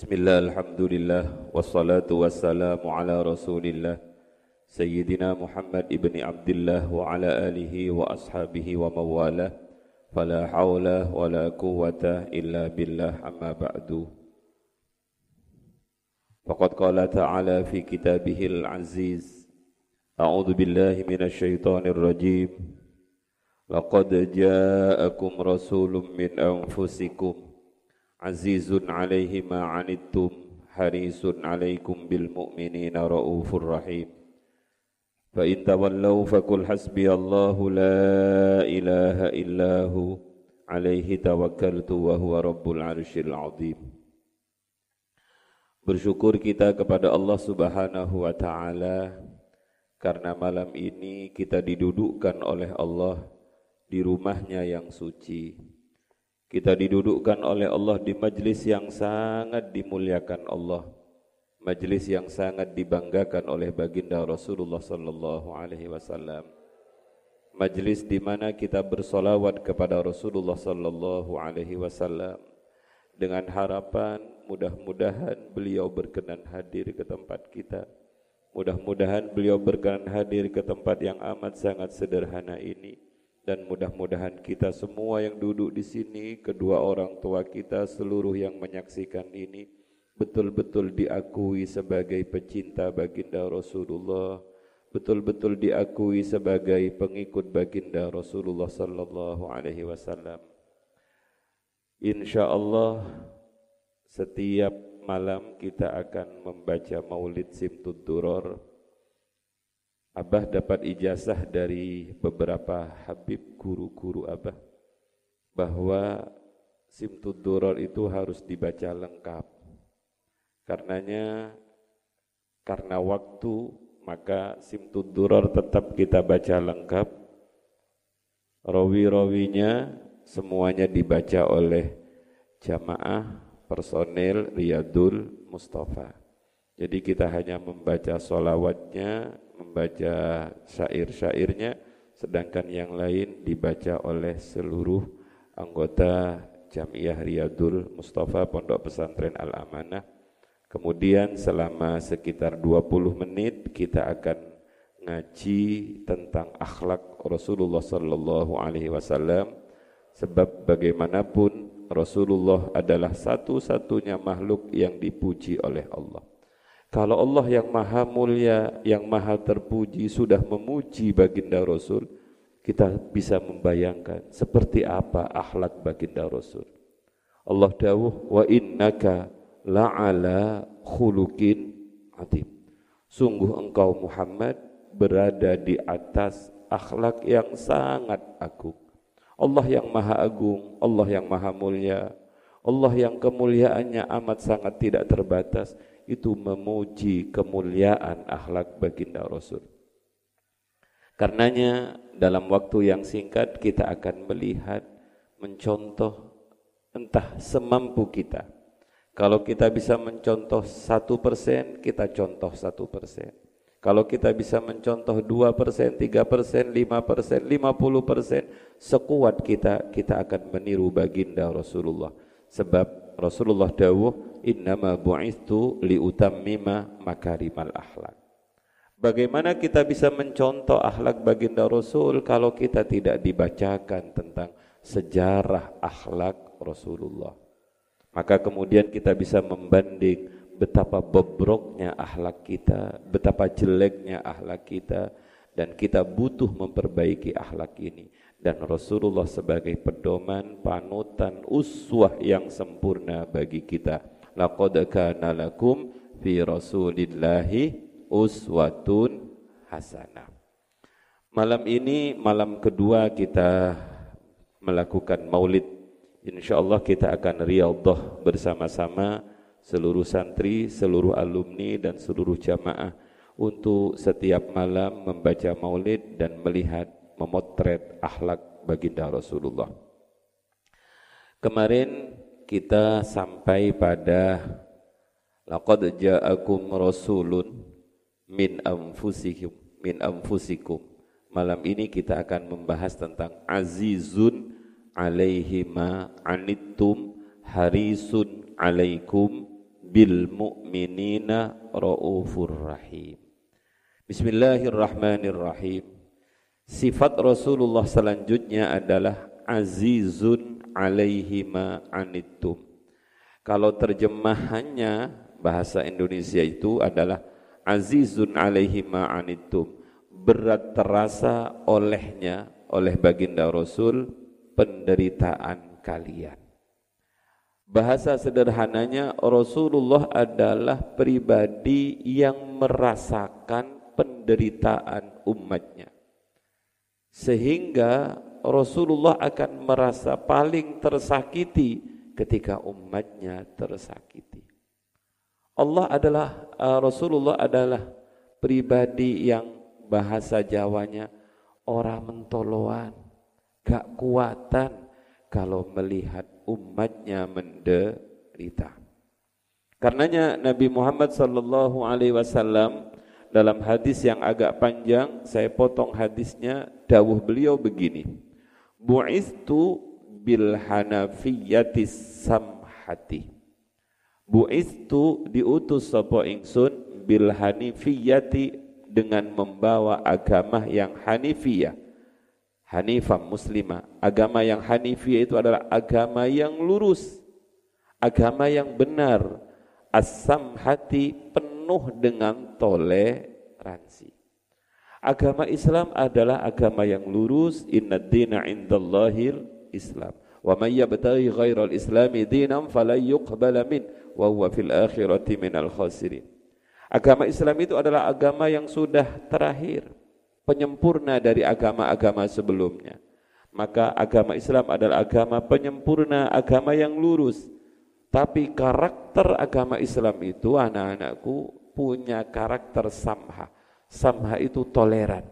Bismillah, alhamdulillah, wassalatu wassalamu ala rasulillah Sayyidina Muhammad ibni Abdullah wa ala alihi wa ashabihi wa mawalah Fala hawla wa la quwata illa billah amma ba'du. Faqad qala ta'ala fi kitabihil aziz A'udhu billahi minasyaitanir rajim Laqad ja'akum rasulun min anfusikum azizun alaihi ma anittum harisun alaikum bil mu'minina raufur rahim. Fa in tawallaw fakul hasbiyallahu la ilaha illahu alaihi tawakkaltu wa huwa rabbul arsyil azim. Bersyukur kita kepada Allah Subhanahu wa taala karena malam ini kita didudukkan oleh Allah di rumahnya yang suci kita didudukkan oleh Allah di majlis yang sangat dimuliakan Allah. Majlis yang sangat dibanggakan oleh baginda Rasulullah sallallahu alaihi wasallam. Majlis di mana kita bersolawat kepada Rasulullah sallallahu alaihi wasallam dengan harapan mudah-mudahan beliau berkenan hadir ke tempat kita. Mudah-mudahan beliau berkenan hadir ke tempat yang amat sangat sederhana ini dan mudah-mudahan kita semua yang duduk di sini, kedua orang tua kita, seluruh yang menyaksikan ini betul-betul diakui sebagai pecinta baginda Rasulullah, betul-betul diakui sebagai pengikut baginda Rasulullah sallallahu alaihi wasallam. Insyaallah setiap malam kita akan membaca Maulid Simtud Duror Abah dapat ijazah dari beberapa habib guru-guru Abah bahwa Simtud Duror itu harus dibaca lengkap. Karenanya karena waktu maka Simtud Duror tetap kita baca lengkap. Rawi-rawinya semuanya dibaca oleh jamaah personil Riyadul Mustafa. Jadi kita hanya membaca solawatnya, membaca syair-syairnya sedangkan yang lain dibaca oleh seluruh anggota Jamiah Riyadul Mustafa Pondok Pesantren Al-Amanah. Kemudian selama sekitar 20 menit kita akan ngaji tentang akhlak Rasulullah sallallahu alaihi wasallam. Sebab bagaimanapun Rasulullah adalah satu-satunya makhluk yang dipuji oleh Allah kalau Allah yang maha mulia, yang maha terpuji sudah memuji baginda Rasul, kita bisa membayangkan seperti apa akhlak baginda Rasul. Allah dawuh wa innaka la'ala khuluqin atim. Sungguh engkau Muhammad berada di atas akhlak yang sangat agung. Allah yang maha agung, Allah yang maha mulia, Allah yang kemuliaannya amat sangat tidak terbatas itu memuji kemuliaan akhlak baginda Rasul. Karenanya dalam waktu yang singkat kita akan melihat, mencontoh entah semampu kita. Kalau kita bisa mencontoh satu persen, kita contoh satu persen. Kalau kita bisa mencontoh dua persen, tiga persen, lima persen, lima puluh persen, sekuat kita, kita akan meniru baginda Rasulullah. Sebab Rasulullah dawuh, innama bu'ithu liutammima makarimal akhlak. Bagaimana kita bisa mencontoh akhlak baginda Rasul kalau kita tidak dibacakan tentang sejarah akhlak Rasulullah. Maka kemudian kita bisa membanding betapa bobroknya akhlak kita, betapa jeleknya akhlak kita dan kita butuh memperbaiki akhlak ini dan Rasulullah sebagai pedoman, panutan, uswah yang sempurna bagi kita laqad kana lakum fi rasulillahi uswatun hasanah. Malam ini malam kedua kita melakukan maulid. Insyaallah kita akan riyadhah bersama-sama seluruh santri, seluruh alumni dan seluruh jamaah untuk setiap malam membaca maulid dan melihat memotret akhlak baginda Rasulullah. Kemarin kita sampai pada laqad ja'akum rasulun min anfusikum min anfusikum. Malam ini kita akan membahas tentang azizun alaihi ma anittum harisun alaikum bil mu'minina raufur rahim. Bismillahirrahmanirrahim. Sifat Rasulullah selanjutnya adalah azizun alaihi anittum. Kalau terjemahannya bahasa Indonesia itu adalah azizun alaihi anittum. Berat terasa olehnya oleh baginda Rasul penderitaan kalian. Bahasa sederhananya Rasulullah adalah pribadi yang merasakan penderitaan umatnya. Sehingga Rasulullah akan merasa paling tersakiti ketika umatnya tersakiti. Allah adalah uh, Rasulullah adalah pribadi yang bahasa Jawanya orang mentoloan, gak kuatan kalau melihat umatnya menderita. Karenanya Nabi Muhammad sallallahu alaihi wasallam dalam hadis yang agak panjang, saya potong hadisnya, dawuh beliau begini. Bu'istu bil hanafiyyati samhati. Bu'istu diutus sapa ingsun bil hanifiyati dengan membawa agama yang hanifiyah Hanifah muslimah. Agama yang hanifiyah itu adalah agama yang lurus. Agama yang benar. Asam hati penuh dengan toleransi. Agama Islam adalah agama yang lurus. Inna dina indallahil Islam. Wa man yabtaghi ghairal islami dinan falan yuqbala min wa huwa fil akhirati minal khasirin. Agama Islam itu adalah agama yang sudah terakhir penyempurna dari agama-agama sebelumnya. Maka agama Islam adalah agama penyempurna, agama yang lurus. Tapi karakter agama Islam itu anak-anakku punya karakter samha. Samha itu toleran.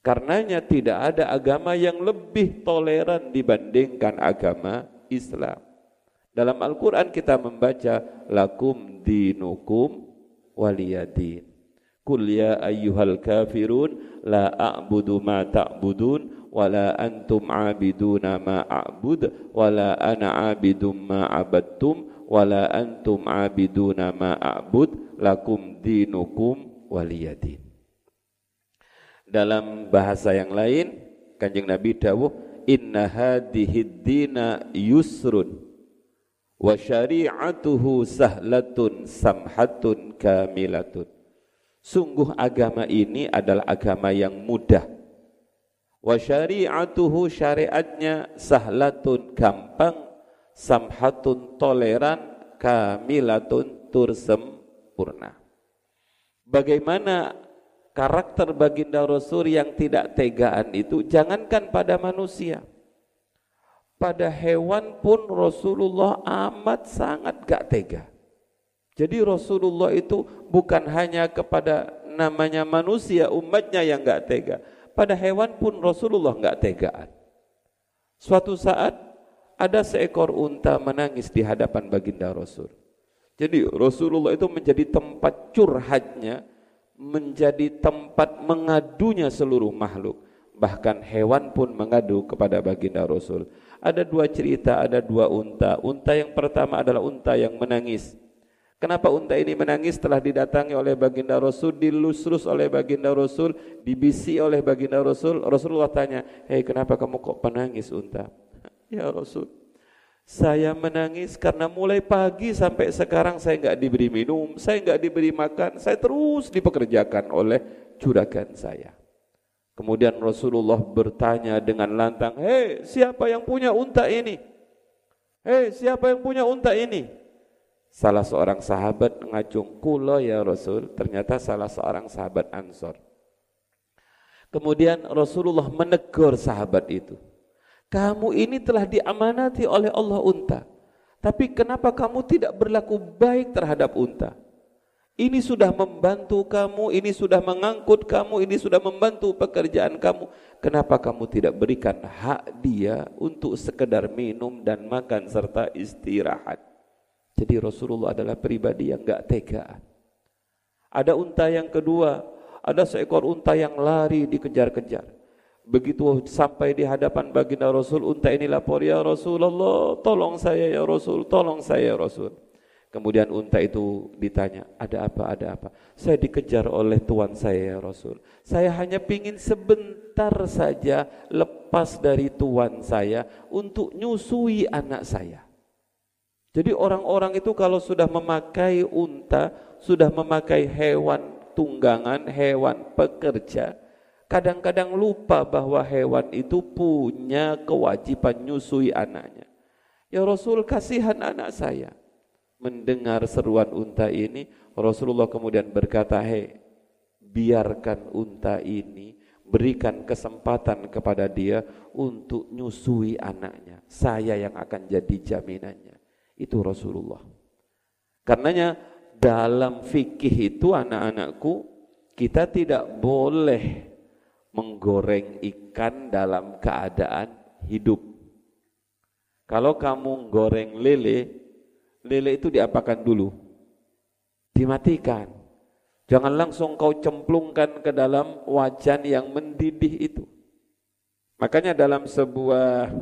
Karenanya tidak ada agama yang lebih toleran dibandingkan agama Islam. Dalam Al-Quran kita membaca lakum dinukum waliyadin. Qul ya ayyuhal kafirun la a'budu ma ta'budun wala antum 'abiduna ma a'bud wala ana 'abidum ma 'abadtum wala antum 'abiduna ma a'bud lakum dinukum waliyadin. Dalam bahasa yang lain Kanjeng Nabi dawuh inna hadhihi dina yusrun wa syari'atuhu sahlatun samhatun kamilatun Sungguh agama ini adalah agama yang mudah. Wa syari'atuhu syariatnya sahlatun gampang, samhatun toleran, kamilatun tursempurna. Bagaimana karakter baginda Rasul yang tidak tegaan itu jangankan pada manusia. Pada hewan pun Rasulullah amat sangat gak tega. Jadi Rasulullah itu bukan hanya kepada namanya manusia, umatnya yang enggak tega. Pada hewan pun Rasulullah enggak tegaan. Suatu saat ada seekor unta menangis di hadapan baginda Rasul. Jadi Rasulullah itu menjadi tempat curhatnya, menjadi tempat mengadunya seluruh makhluk. Bahkan hewan pun mengadu kepada baginda Rasul. Ada dua cerita, ada dua unta. Unta yang pertama adalah unta yang menangis. Kenapa unta ini menangis setelah didatangi oleh baginda Rasul, dilustrus oleh baginda Rasul, dibisi oleh baginda Rasul. Rasulullah tanya, hei kenapa kamu kok menangis unta? Ya Rasul, saya menangis karena mulai pagi sampai sekarang saya enggak diberi minum, saya enggak diberi makan, saya terus dipekerjakan oleh juragan saya. Kemudian Rasulullah bertanya dengan lantang, hei siapa yang punya unta ini? Hei siapa yang punya unta ini? Salah seorang sahabat mengacung kula ya Rasul, ternyata salah seorang sahabat Ansor. Kemudian Rasulullah menegur sahabat itu. Kamu ini telah diamanati oleh Allah unta. Tapi kenapa kamu tidak berlaku baik terhadap unta? Ini sudah membantu kamu, ini sudah mengangkut kamu, ini sudah membantu pekerjaan kamu. Kenapa kamu tidak berikan hak dia untuk sekedar minum dan makan serta istirahat? Jadi Rasulullah adalah pribadi yang enggak tegaan. Ada unta yang kedua, ada seekor unta yang lari dikejar-kejar. Begitu sampai di hadapan baginda Rasul, unta ini lapor, Ya Rasulullah, tolong saya ya Rasul, tolong saya ya Rasul. Kemudian unta itu ditanya, ada apa, ada apa? Saya dikejar oleh tuan saya ya Rasul. Saya hanya ingin sebentar saja lepas dari tuan saya untuk nyusui anak saya. Jadi orang-orang itu kalau sudah memakai unta, sudah memakai hewan tunggangan, hewan pekerja, kadang-kadang lupa bahwa hewan itu punya kewajiban nyusui anaknya. Ya Rasul kasihan anak saya. Mendengar seruan unta ini, Rasulullah kemudian berkata, hei, biarkan unta ini, berikan kesempatan kepada dia untuk nyusui anaknya. Saya yang akan jadi jaminannya. Itu Rasulullah. Karenanya dalam fikih itu anak-anakku kita tidak boleh menggoreng ikan dalam keadaan hidup. Kalau kamu goreng lele, lele itu diapakan dulu? Dimatikan. Jangan langsung kau cemplungkan ke dalam wajan yang mendidih itu. Makanya dalam sebuah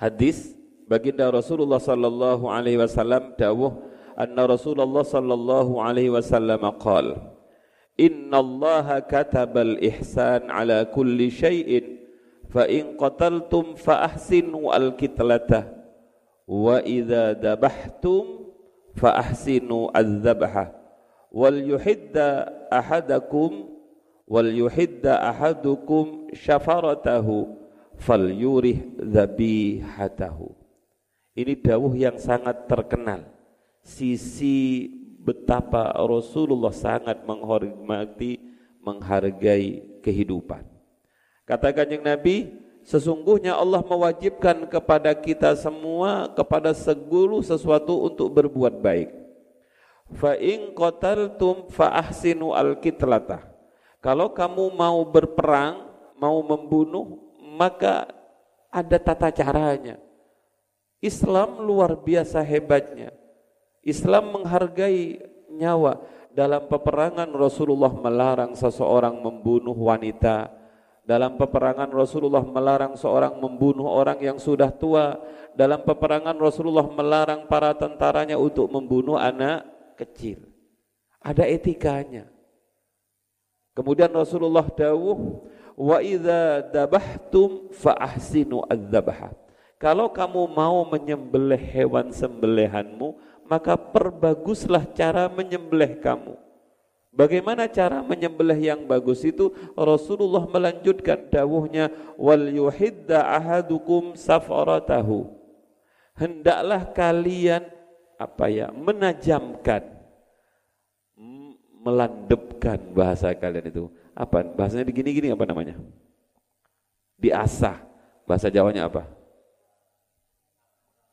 hadis baginda Rasulullah sallallahu alaihi wasallam dawuh anna Rasulullah sallallahu alaihi wasallam qaal Inna Allah katabal ihsan ala kulli syai'in. Fa in qataltum fa ahsinu al kitlata wa idza dabahtum fa ahsinu az-zabha wal yuhidda ahadakum wal yuhidda ahadukum syafaratahu fal yurih dhabihatahu. Ini dawuh yang sangat terkenal. Sisi betapa Rasulullah sangat menghormati, menghargai kehidupan. Kata kanjeng Nabi, sesungguhnya Allah mewajibkan kepada kita semua, kepada segulu sesuatu untuk berbuat baik. Fa in qataltum fa al-kitlata. Kalau kamu mau berperang, mau membunuh, maka ada tata caranya. Islam luar biasa hebatnya. Islam menghargai nyawa. Dalam peperangan Rasulullah melarang seseorang membunuh wanita. Dalam peperangan Rasulullah melarang seorang membunuh orang yang sudah tua. Dalam peperangan Rasulullah melarang para tentaranya untuk membunuh anak kecil. Ada etikanya. Kemudian Rasulullah dawuh, "Wa idza dabahtum fa ahsinu adz-dzabha." Kalau kamu mau menyembelih hewan sembelihanmu, maka perbaguslah cara menyembelih kamu. Bagaimana cara menyembelih yang bagus itu? Rasulullah melanjutkan dawuhnya wal yuhidda ahadukum safaratahu. Hendaklah kalian apa ya? menajamkan melandepkan bahasa kalian itu. Apa? Bahasanya begini-gini apa namanya? Diasah. Bahasa Jawanya apa?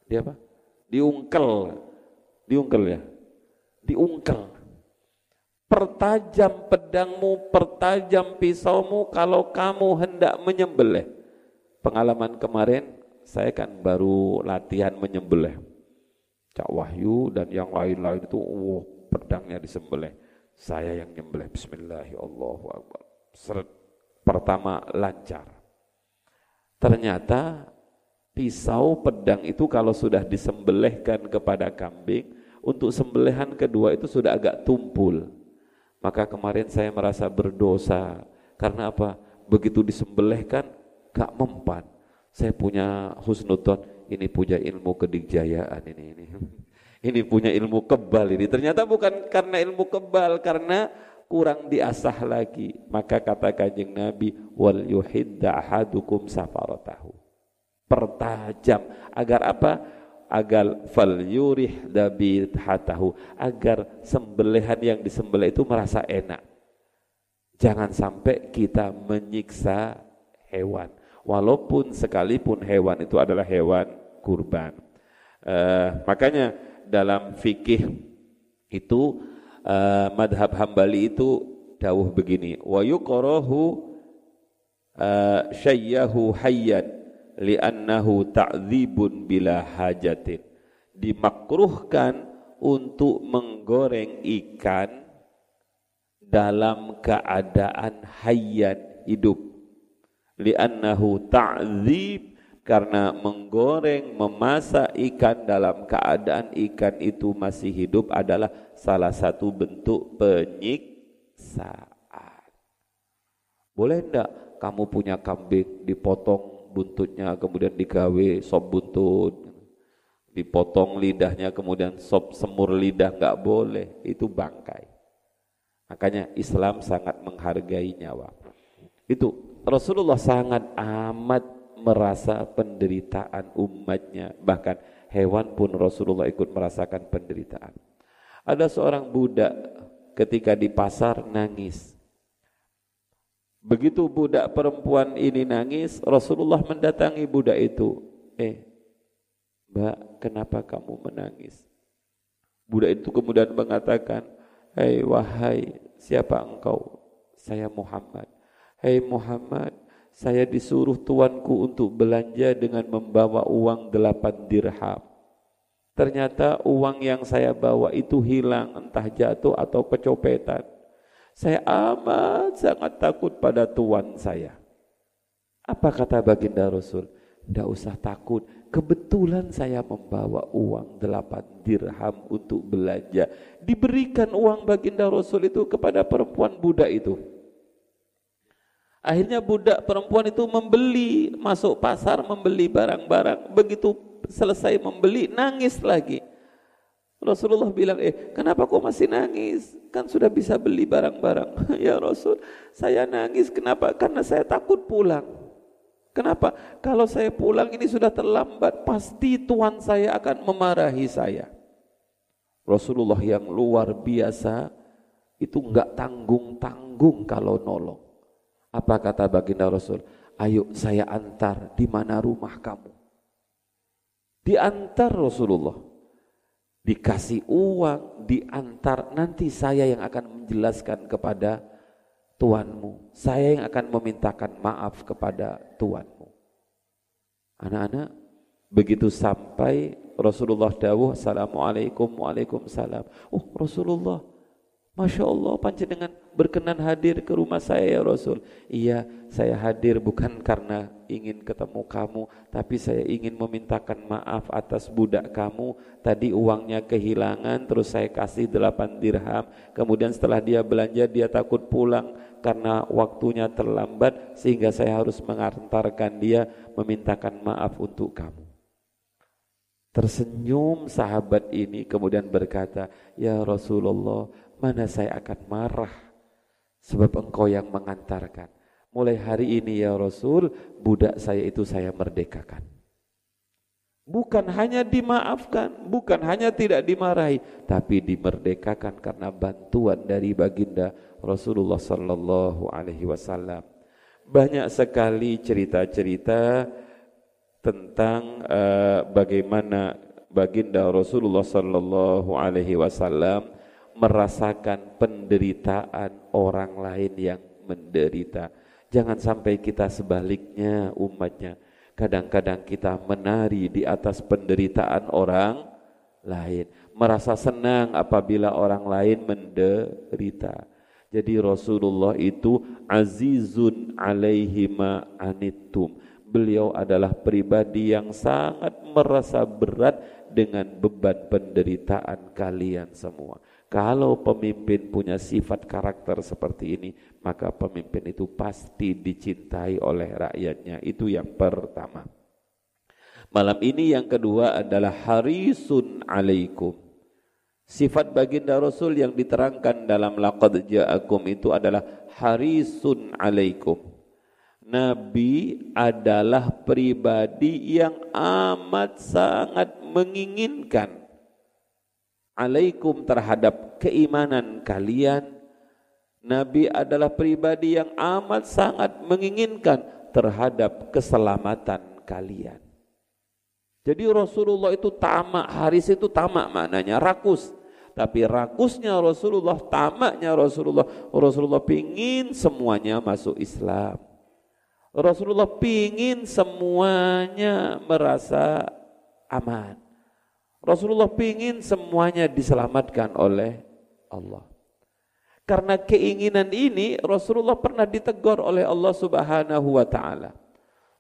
Di apa? Diungkel. Diungkel ya. Diungkel. Pertajam pedangmu, pertajam pisaumu kalau kamu hendak menyembelih. Pengalaman kemarin saya kan baru latihan menyembelih. Cak Wahyu dan yang lain-lain itu wow, pedangnya disembelih. Saya yang nyembelih bismillahirrahmanirrahim. Pertama lancar. Ternyata pisau pedang itu kalau sudah disembelihkan kepada kambing untuk sembelihan kedua itu sudah agak tumpul. Maka kemarin saya merasa berdosa. Karena apa? Begitu disembelihkan gak mempan. Saya punya husnuton ini punya ilmu kedikjayaan ini ini. Ini punya ilmu kebal ini. Ternyata bukan karena ilmu kebal karena kurang diasah lagi. Maka kata kanjeng Nabi wal yuhidda ahadukum safaratahu. Pertajam agar apa agar fal yurih hatahu agar sembelihan yang disembelih itu merasa enak. Jangan sampai kita menyiksa hewan. Walaupun sekalipun hewan itu adalah hewan kurban. Uh, makanya dalam fikih itu uh, madhab hambali itu dawuh begini. Wa yuqrahu uh, syayyahu hayyan li'annahu ta'dzibun bila hajatin dimakruhkan untuk menggoreng ikan dalam keadaan hayat hidup li'annahu ta'dzib karena menggoreng, memasak ikan dalam keadaan ikan itu masih hidup adalah salah satu bentuk penyiksaan. Boleh enggak kamu punya kambing dipotong buntutnya kemudian digawe sop buntut. Dipotong lidahnya kemudian sop semur lidah enggak boleh. Itu bangkai. Makanya Islam sangat menghargai nyawa. Itu Rasulullah sangat amat merasa penderitaan umatnya. Bahkan hewan pun Rasulullah ikut merasakan penderitaan. Ada seorang budak ketika di pasar nangis begitu budak perempuan ini nangis Rasulullah mendatangi budak itu eh mbak kenapa kamu menangis budak itu kemudian mengatakan hei wahai siapa engkau saya Muhammad hei Muhammad saya disuruh tuanku untuk belanja dengan membawa uang delapan dirham. Ternyata uang yang saya bawa itu hilang, entah jatuh atau kecopetan. Saya amat sangat takut pada tuan saya. Apa kata baginda Rasul? Tidak usah takut, kebetulan saya membawa uang delapan dirham untuk belanja. Diberikan uang baginda Rasul itu kepada perempuan budak itu. Akhirnya budak perempuan itu membeli, masuk pasar membeli barang-barang. Begitu selesai membeli, nangis lagi. Rasulullah bilang, eh kenapa kau masih nangis? Kan sudah bisa beli barang-barang. ya Rasul, saya nangis kenapa? Karena saya takut pulang. Kenapa? Kalau saya pulang ini sudah terlambat, pasti tuan saya akan memarahi saya. Rasulullah yang luar biasa itu enggak tanggung-tanggung kalau nolong. Apa kata baginda Rasul? Ayo saya antar di mana rumah kamu. Diantar Rasulullah. Dikasih uang, diantar. Nanti saya yang akan menjelaskan kepada tuanmu. Saya yang akan memintakan maaf kepada tuanmu. Anak-anak, begitu sampai Rasulullah dawuh, Assalamualaikum, Waalaikumsalam. Oh Rasulullah, Masya Allah panjenengan berkenan hadir ke rumah saya ya Rasul. Iya saya hadir bukan karena ingin ketemu kamu. Tapi saya ingin memintakan maaf atas budak kamu. Tadi uangnya kehilangan terus saya kasih delapan dirham. Kemudian setelah dia belanja dia takut pulang karena waktunya terlambat. Sehingga saya harus mengantarkan dia memintakan maaf untuk kamu. Tersenyum sahabat ini kemudian berkata, Ya Rasulullah, mana saya akan marah sebab engkau yang mengantarkan. Mulai hari ini ya Rasul, budak saya itu saya merdekakan. Bukan hanya dimaafkan, bukan hanya tidak dimarahi, tapi dimerdekakan karena bantuan dari baginda Rasulullah sallallahu alaihi wasallam. Banyak sekali cerita-cerita tentang uh, bagaimana baginda Rasulullah sallallahu alaihi wasallam merasakan penderitaan orang lain yang menderita. Jangan sampai kita sebaliknya umatnya. Kadang-kadang kita menari di atas penderitaan orang lain. Merasa senang apabila orang lain menderita. Jadi Rasulullah itu azizun alaihi ma anittum. Beliau adalah pribadi yang sangat merasa berat dengan beban penderitaan kalian semua. Kalau pemimpin punya sifat karakter seperti ini, maka pemimpin itu pasti dicintai oleh rakyatnya. Itu yang pertama. Malam ini yang kedua adalah harisun alaikum. Sifat baginda Rasul yang diterangkan dalam laqad ja'akum itu adalah harisun alaikum. Nabi adalah pribadi yang amat sangat menginginkan alaikum terhadap keimanan kalian. Nabi adalah pribadi yang amat sangat menginginkan terhadap keselamatan kalian. Jadi Rasulullah itu tamak, Haris itu tamak maknanya, rakus. Tapi rakusnya Rasulullah, tamaknya Rasulullah, Rasulullah pingin semuanya masuk Islam. Rasulullah pingin semuanya merasa aman. Rasulullah ingin semuanya diselamatkan oleh Allah. Karena keinginan ini Rasulullah pernah ditegur oleh Allah Subhanahu wa taala.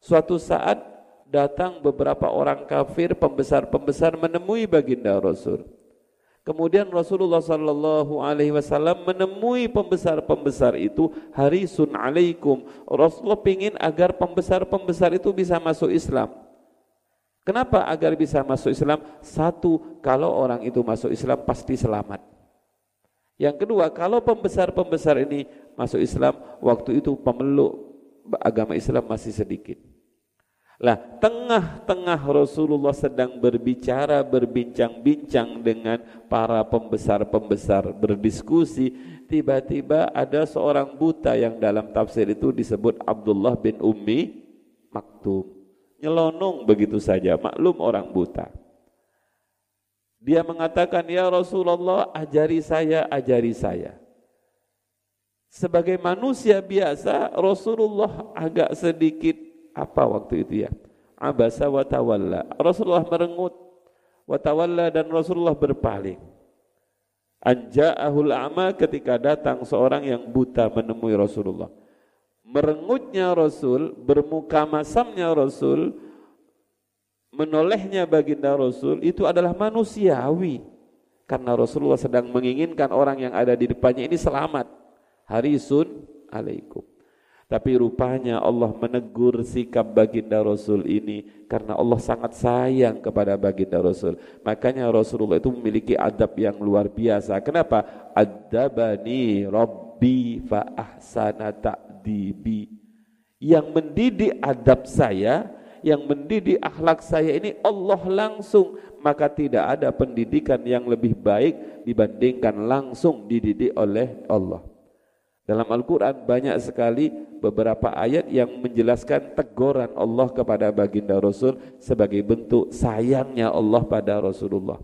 Suatu saat datang beberapa orang kafir pembesar-pembesar menemui baginda Rasul. Kemudian Rasulullah sallallahu alaihi wasallam menemui pembesar-pembesar itu harisun alaikum. Rasulullah ingin agar pembesar-pembesar itu bisa masuk Islam. Kenapa agar bisa masuk Islam? Satu, kalau orang itu masuk Islam pasti selamat. Yang kedua, kalau pembesar-pembesar ini masuk Islam, waktu itu pemeluk agama Islam masih sedikit. Lah, tengah-tengah Rasulullah sedang berbicara, berbincang-bincang dengan para pembesar-pembesar, berdiskusi, tiba-tiba ada seorang buta yang dalam tafsir itu disebut Abdullah bin Ummi Maktum. Nyelonong begitu saja, maklum orang buta. Dia mengatakan, "Ya Rasulullah, ajari saya, ajari saya." Sebagai manusia biasa, Rasulullah agak sedikit apa waktu itu ya? Abasa wa tawalla. Rasulullah merengut wa tawalla dan Rasulullah berpaling. Anja'ahul a'ma ketika datang seorang yang buta menemui Rasulullah. Merengutnya Rasul, bermuka masamnya Rasul, menolehnya baginda Rasul itu adalah manusiawi. Karena Rasulullah sedang menginginkan orang yang ada di depannya ini selamat. Harisun alaikum. Tapi rupanya Allah menegur sikap baginda Rasul ini karena Allah sangat sayang kepada baginda Rasul. Makanya Rasulullah itu memiliki adab yang luar biasa. Kenapa? Adabani Rabbi fa ahsana ta'dibi. Yang mendidik adab saya yang mendidik akhlak saya ini Allah langsung maka tidak ada pendidikan yang lebih baik dibandingkan langsung dididik oleh Allah dalam Al-Quran banyak sekali beberapa ayat yang menjelaskan teguran Allah kepada baginda Rasul sebagai bentuk sayangnya Allah pada Rasulullah.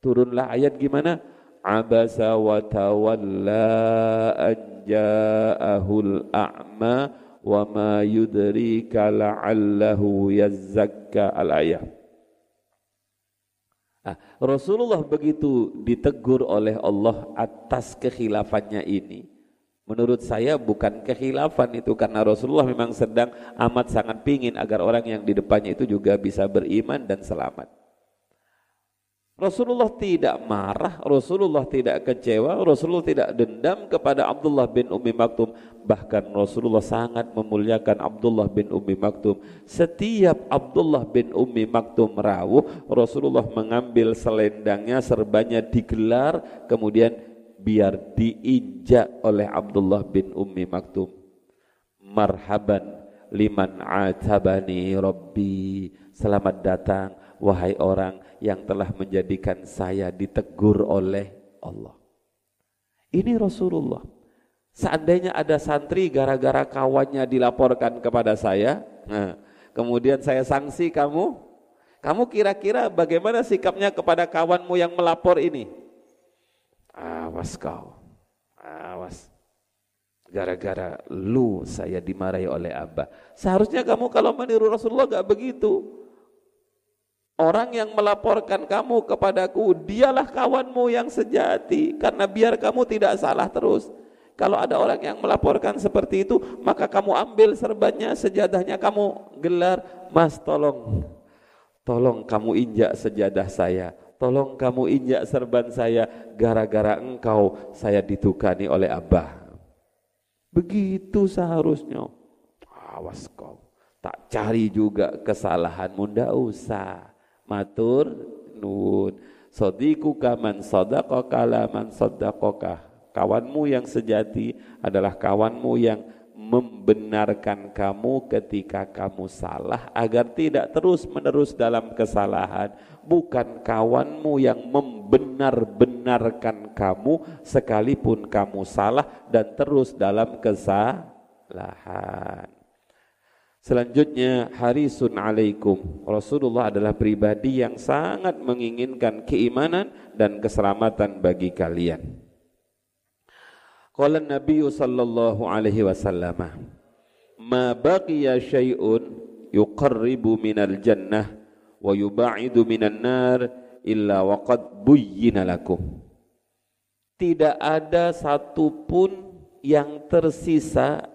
Turunlah ayat gimana? Abasa wa tawalla an ja'ahul a'ma wa ma yudrika la'allahu yazzakka al-ayah. Nah, Rasulullah begitu ditegur oleh Allah atas kekhilafannya ini. Menurut saya bukan kekhilafan itu karena Rasulullah memang sedang amat sangat pingin agar orang yang di depannya itu juga bisa beriman dan selamat. Rasulullah tidak marah, Rasulullah tidak kecewa, Rasulullah tidak dendam kepada Abdullah bin Umi Maktum. Bahkan Rasulullah sangat memuliakan Abdullah bin Umi Maktum. Setiap Abdullah bin Umi Maktum rawuh, Rasulullah mengambil selendangnya, serbanya digelar, kemudian biar diinjak oleh Abdullah bin Umi Maktum. Marhaban liman atabani Rabbi. Selamat datang wahai orang yang telah menjadikan saya ditegur oleh Allah. Ini Rasulullah. Seandainya ada santri gara-gara kawannya dilaporkan kepada saya, nah, kemudian saya sanksi kamu, kamu kira-kira bagaimana sikapnya kepada kawanmu yang melapor ini? Awas kau, awas. Gara-gara lu saya dimarahi oleh Abah. Seharusnya kamu kalau meniru Rasulullah gak begitu. Orang yang melaporkan kamu kepadaku, dialah kawanmu yang sejati. Karena biar kamu tidak salah terus. Kalau ada orang yang melaporkan seperti itu, maka kamu ambil serbannya, sejadahnya kamu gelar. Mas tolong, tolong kamu injak sejadah saya. Tolong kamu injak serban saya. Gara-gara engkau saya ditukani oleh Abah. Begitu seharusnya. Awas kau. Tak cari juga kesalahanmu, ndak usah matur nun sodiku kaman sodakoka laman sodakoka kawanmu yang sejati adalah kawanmu yang membenarkan kamu ketika kamu salah agar tidak terus menerus dalam kesalahan. Bukan kawanmu yang membenar-benarkan kamu sekalipun kamu salah dan terus dalam kesalahan Selanjutnya harisun alaikum. Rasulullah adalah pribadi yang sangat menginginkan keimanan dan keselamatan bagi kalian. Qala Nabi sallallahu alaihi wasallam, "Ma baqiya syai'un yuqarribu minal jannah wa yuba'idu minan nar illa waqad buyyina lakum." Tidak ada satupun yang tersisa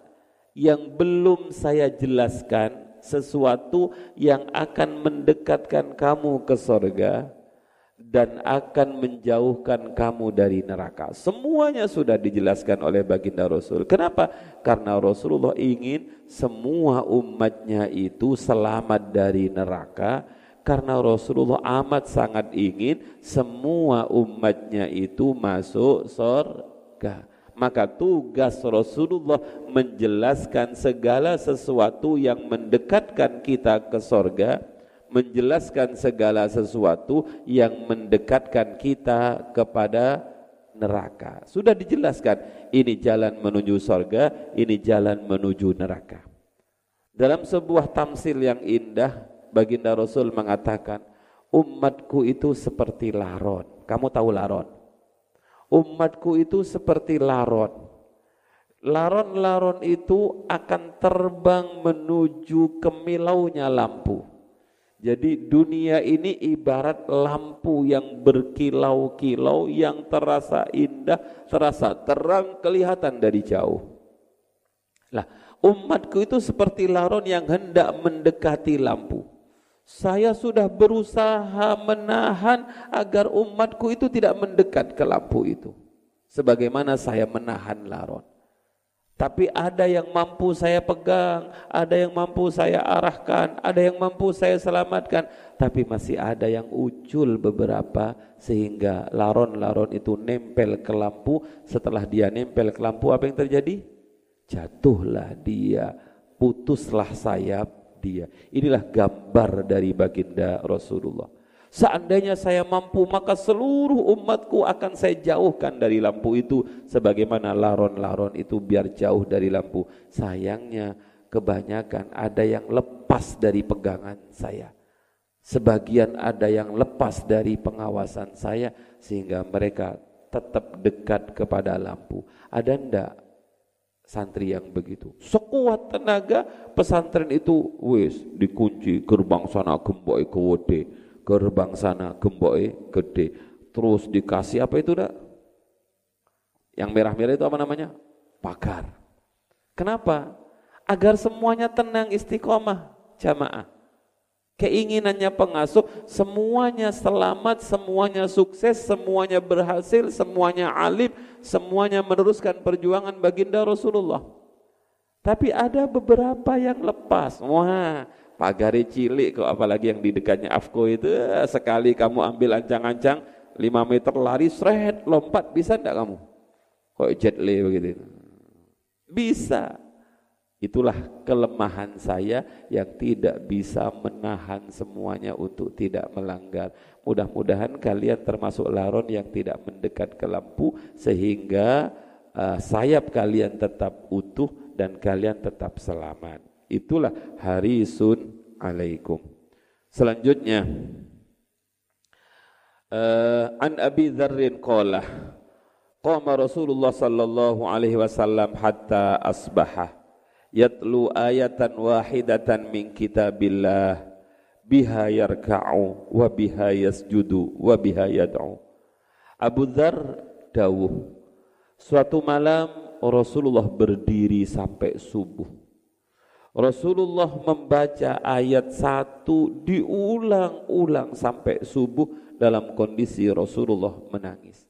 yang belum saya jelaskan sesuatu yang akan mendekatkan kamu ke sorga dan akan menjauhkan kamu dari neraka. Semuanya sudah dijelaskan oleh baginda Rasul. Kenapa? Karena Rasulullah ingin semua umatnya itu selamat dari neraka. Karena Rasulullah amat sangat ingin semua umatnya itu masuk surga. Maka tugas Rasulullah menjelaskan segala sesuatu yang mendekatkan kita ke sorga menjelaskan segala sesuatu yang mendekatkan kita kepada neraka. Sudah dijelaskan, ini jalan menuju sorga, ini jalan menuju neraka. Dalam sebuah tamsil yang indah, baginda Rasul mengatakan, umatku itu seperti laron. Kamu tahu laron? Umatku itu seperti laron. Laron-laron itu akan terbang menuju kemilaunya lampu jadi dunia ini ibarat lampu yang berkilau-kilau yang terasa indah, terasa terang kelihatan dari jauh. Lah, umatku itu seperti laron yang hendak mendekati lampu. Saya sudah berusaha menahan agar umatku itu tidak mendekat ke lampu itu. Sebagaimana saya menahan laron. Tapi ada yang mampu saya pegang, ada yang mampu saya arahkan, ada yang mampu saya selamatkan. Tapi masih ada yang ucul beberapa sehingga laron-laron itu nempel ke lampu. Setelah dia nempel ke lampu apa yang terjadi? Jatuhlah dia, putuslah sayap dia. Inilah gambar dari baginda Rasulullah. Seandainya saya mampu maka seluruh umatku akan saya jauhkan dari lampu itu sebagaimana laron-laron itu biar jauh dari lampu. Sayangnya kebanyakan ada yang lepas dari pegangan saya. Sebagian ada yang lepas dari pengawasan saya sehingga mereka tetap dekat kepada lampu. Ada ndak santri yang begitu? Sekuat tenaga pesantren itu wis dikunci gerbang sana gembok kewede gerbang sana gemboke gede. Terus dikasih apa itu dak? Yang merah-merah itu apa namanya? Pagar. Kenapa? Agar semuanya tenang istiqomah jamaah keinginannya pengasuh semuanya selamat semuanya sukses semuanya berhasil semuanya alim semuanya meneruskan perjuangan baginda Rasulullah. Tapi ada beberapa yang lepas. Wah pagari cilik kok apalagi yang di dekatnya Afko itu. Sekali kamu ambil ancang-ancang 5 meter lari seret lompat. Bisa enggak kamu? Kok jet begitu? Bisa itulah kelemahan saya yang tidak bisa menahan semuanya untuk tidak melanggar. Mudah-mudahan kalian termasuk laron yang tidak mendekat ke lampu sehingga uh, sayap kalian tetap utuh dan kalian tetap selamat. Itulah harisun alaikum. Selanjutnya uh, an Abi Dzarrin qala qama Rasulullah sallallahu alaihi wasallam hatta asbaha yatlu ayatan wahidatan min kitabillah. Biha yarka'u wa biha yasjudu wa biha yad'u. Abu Dzar dawuh suatu malam Rasulullah berdiri sampai subuh. Rasulullah membaca ayat satu diulang-ulang sampai subuh dalam kondisi Rasulullah menangis.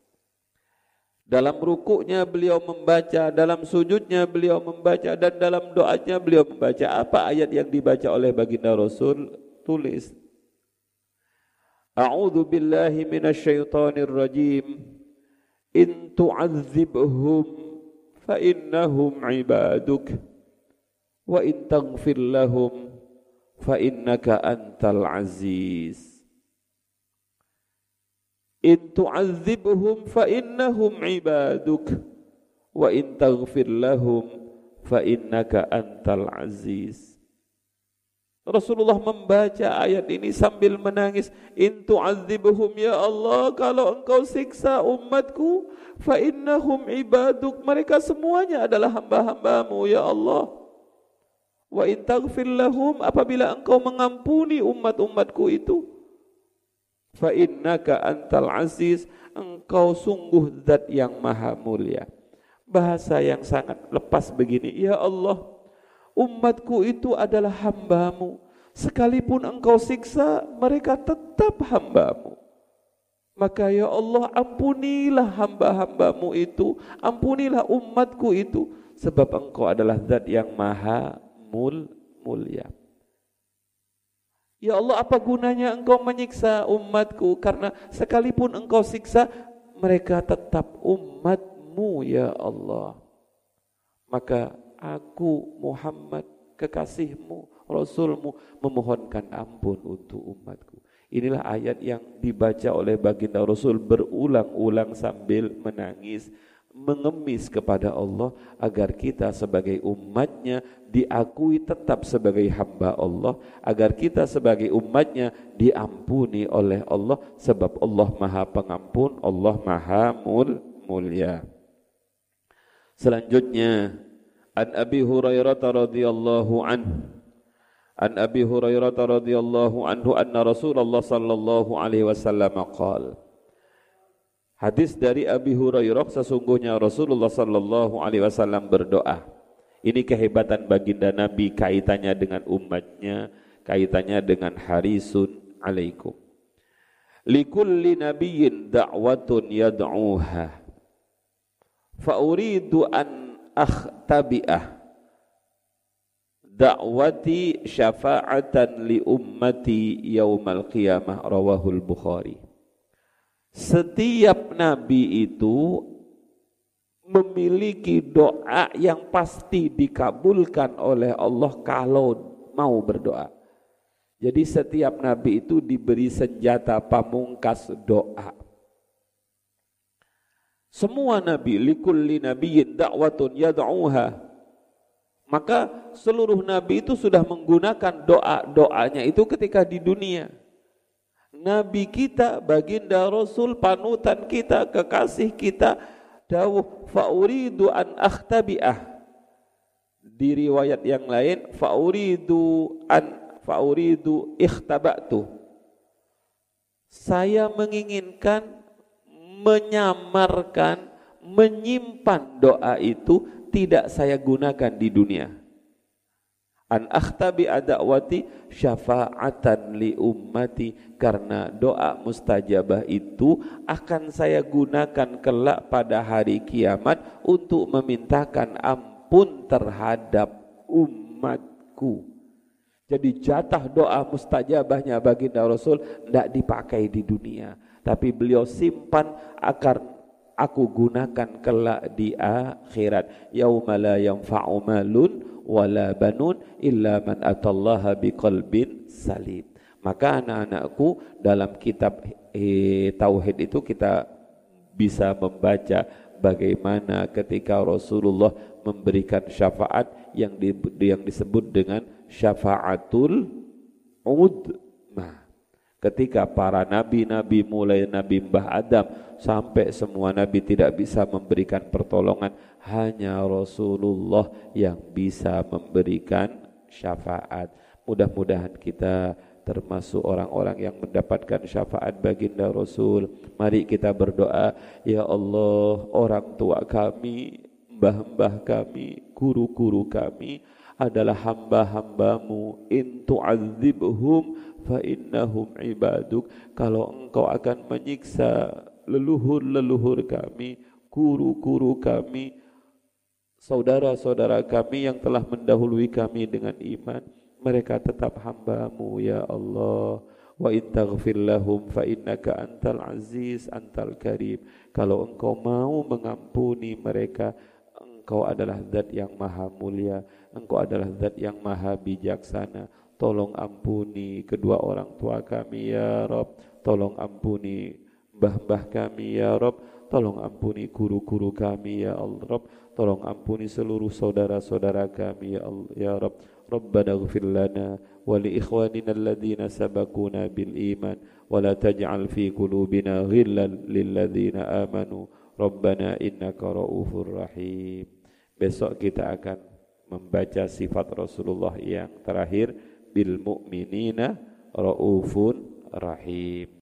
Dalam rukuknya beliau membaca, dalam sujudnya beliau membaca dan dalam doanya beliau membaca apa ayat yang dibaca oleh baginda Rasul tulis. A'udzu billahi minasyaitonir rajim. In tu'adzibhum fa innahum ibaduk wa in taghfir lahum fa innaka antal aziz in tu'adzibhum fa innahum ibaduk. Wa in taghfir lahum fa innaka antal aziz. Rasulullah membaca ayat ini sambil menangis. In tu'adzibhum ya Allah kalau engkau siksa umatku fa innahum ibaduk. Mereka semuanya adalah hamba-hambamu ya Allah. Wa in lahum apabila engkau mengampuni umat-umatku itu fa innaka antal aziz engkau sungguh zat yang maha mulia. Bahasa yang sangat lepas begini, ya Allah, Umatku itu adalah hambamu. Sekalipun engkau siksa, mereka tetap hambamu. Maka ya Allah ampunilah hamba-hambamu itu, ampunilah umatku itu, sebab engkau adalah zat yang maha mul mulia. Ya Allah apa gunanya engkau menyiksa umatku karena sekalipun engkau siksa mereka tetap umatmu ya Allah. Maka aku Muhammad kekasihmu, Rasulmu memohonkan ampun untuk umatku. Inilah ayat yang dibaca oleh baginda Rasul berulang-ulang sambil menangis, mengemis kepada Allah agar kita sebagai umatnya diakui tetap sebagai hamba Allah, agar kita sebagai umatnya diampuni oleh Allah sebab Allah Maha Pengampun, Allah Maha mul mulia. Selanjutnya An Abi Hurairah radhiyallahu anhu An Abi Hurairah radhiyallahu anhu anna Rasulullah sallallahu alaihi wasallam qaal Hadis dari Abi Hurairah sesungguhnya Rasulullah sallallahu alaihi wasallam berdoa. Ini kehebatan baginda Nabi kaitannya dengan umatnya, kaitannya dengan harisun alaikum. Likulli nabiyyin da'watun yad'uha. Fa uridu an akhtabi'ah da'wati syafa'atan li ummati yaumal qiyamah rawahul Bukhari. Setiap nabi itu memiliki doa yang pasti dikabulkan oleh Allah kalau mau berdoa. Jadi setiap nabi itu diberi senjata pamungkas doa. Semua nabi likulli nabiyyin da'watun yad'uha maka seluruh nabi itu sudah menggunakan doa-doanya itu ketika di dunia. Nabi kita, baginda Rasul, panutan kita, kekasih kita, dawuh fauridu an akhtabi'ah. Di riwayat yang lain, fauridu an fauridu ikhtabatu. Saya menginginkan menyamarkan, menyimpan doa itu tidak saya gunakan di dunia. An akhtabi adawati syafa'atan li ummati. Karena doa mustajabah itu akan saya gunakan kelak pada hari kiamat untuk memintakan ampun terhadap umatku. Jadi jatah doa mustajabahnya baginda Rasul tidak dipakai di dunia, tapi beliau simpan agar aku gunakan kelak di akhirat. Yauma la yanfa'u malun wala banun illa man atallaha biqalbin salim. Maka anak-anakku dalam kitab eh, tauhid itu kita bisa membaca bagaimana ketika Rasulullah memberikan syafaat yang di, yang disebut dengan syafaatul udmah ketika para nabi-nabi mulai Nabi Mbah Adam sampai semua nabi tidak bisa memberikan pertolongan hanya Rasulullah yang bisa memberikan syafaat. Mudah-mudahan kita termasuk orang-orang yang mendapatkan syafaat baginda Rasul. Mari kita berdoa ya Allah orang tua kami mbah-mbah kami guru-guru kami adalah hamba-hambamu. In tu'adzibhum fa innahum ibaduk. Kalau engkau akan menyiksa leluhur-leluhur kami guru-guru kami saudara-saudara kami yang telah mendahului kami dengan iman mereka tetap hambamu ya Allah. Wa in taghfir lahum fa innaka antal aziz antal karim. Kalau engkau mau mengampuni mereka engkau adalah zat yang maha mulia engkau adalah zat yang maha bijaksana. Tolong ampuni kedua orang tua kami ya Rob. Tolong ampuni mbah-mbah kami ya Rob. Tolong ampuni guru-guru kami ya Allah Rob. Tolong ampuni seluruh saudara-saudara kami ya Allah ya Rob. Ikhwanina alladhina sabakuna bil iman wa la taj'al fi qulubina ghillan lil ladzina amanu. Rabbana innaka raufur rahim. Besok kita akan membaca sifat Rasulullah yang terakhir bil mu'minina raufun rahim